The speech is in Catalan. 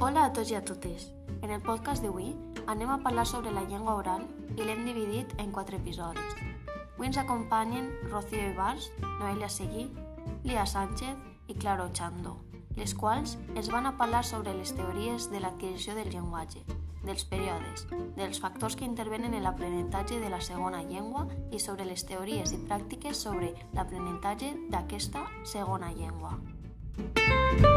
Hola a tots i a totes. En el podcast d'avui anem a parlar sobre la llengua oral i l'hem dividit en quatre episodis. Avui ens acompanyen Rocío Ibars, Noelia Seguí, Lia Sánchez i Claro Chando, les quals ens van a parlar sobre les teories de l'adquisició del llenguatge, dels períodes, dels factors que intervenen en l'aprenentatge de la segona llengua i sobre les teories i pràctiques sobre l'aprenentatge d'aquesta segona llengua. Música